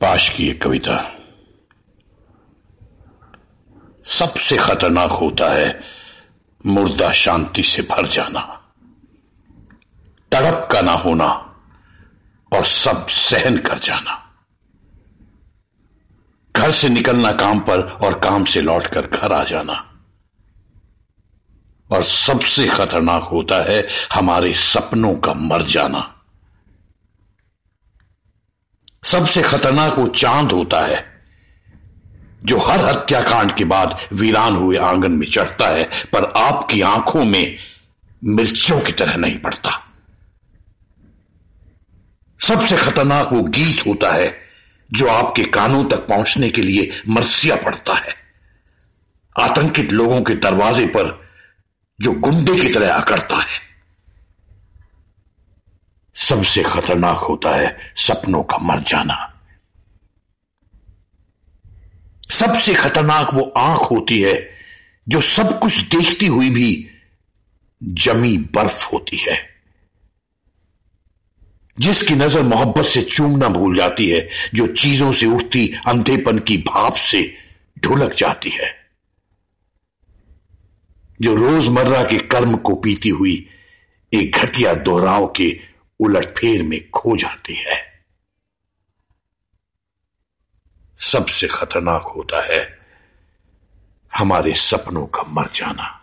पाश की एक कविता। सबसे खतरनाक होता है मुर्दा शांति से भर जाना, तड़प का ना होना और सब सहन कर जाना। घर से निकलना काम पर और काम से लौटकर घर आ जाना। और सबसे खतरनाक होता है हमारे सपनों का मर जाना। सबसे खतरनाक वो चाँद होता है, जो हर हत्याकांड के बाद वीरान हुए आँगन में चढ़ता है, पर आपकी आँखों में मिर्चों की तरह नहीं पड़ता। सबसे खतरनाक वो गीत होता है, जो आपके कानों तक पहुँचने के लिए मरसिया पड़ता है। आतंकित लोगों के दरवाजे पर जो गुंडे की तरह अकड़ता है। सबसे खतरनाक होता है सपनों का मर जाना। सबसे खतरनाक वो आँख होती है जो सब कुछ देखती हुई भी जमी बर्फ़ होती है। जिसकी नज़र मोहब्बत से चूमना भूल जाती है, जो चीज़ों से उठती अंधेपन की भाप से ढुलक जाती है। जो रोज़मर्रा के कर्म को पीती हुई एक घटिया दोहराव के उलटफेर में खो जाती है। सबसे खतरनाक होता है हमारे सपनों का मर जाना।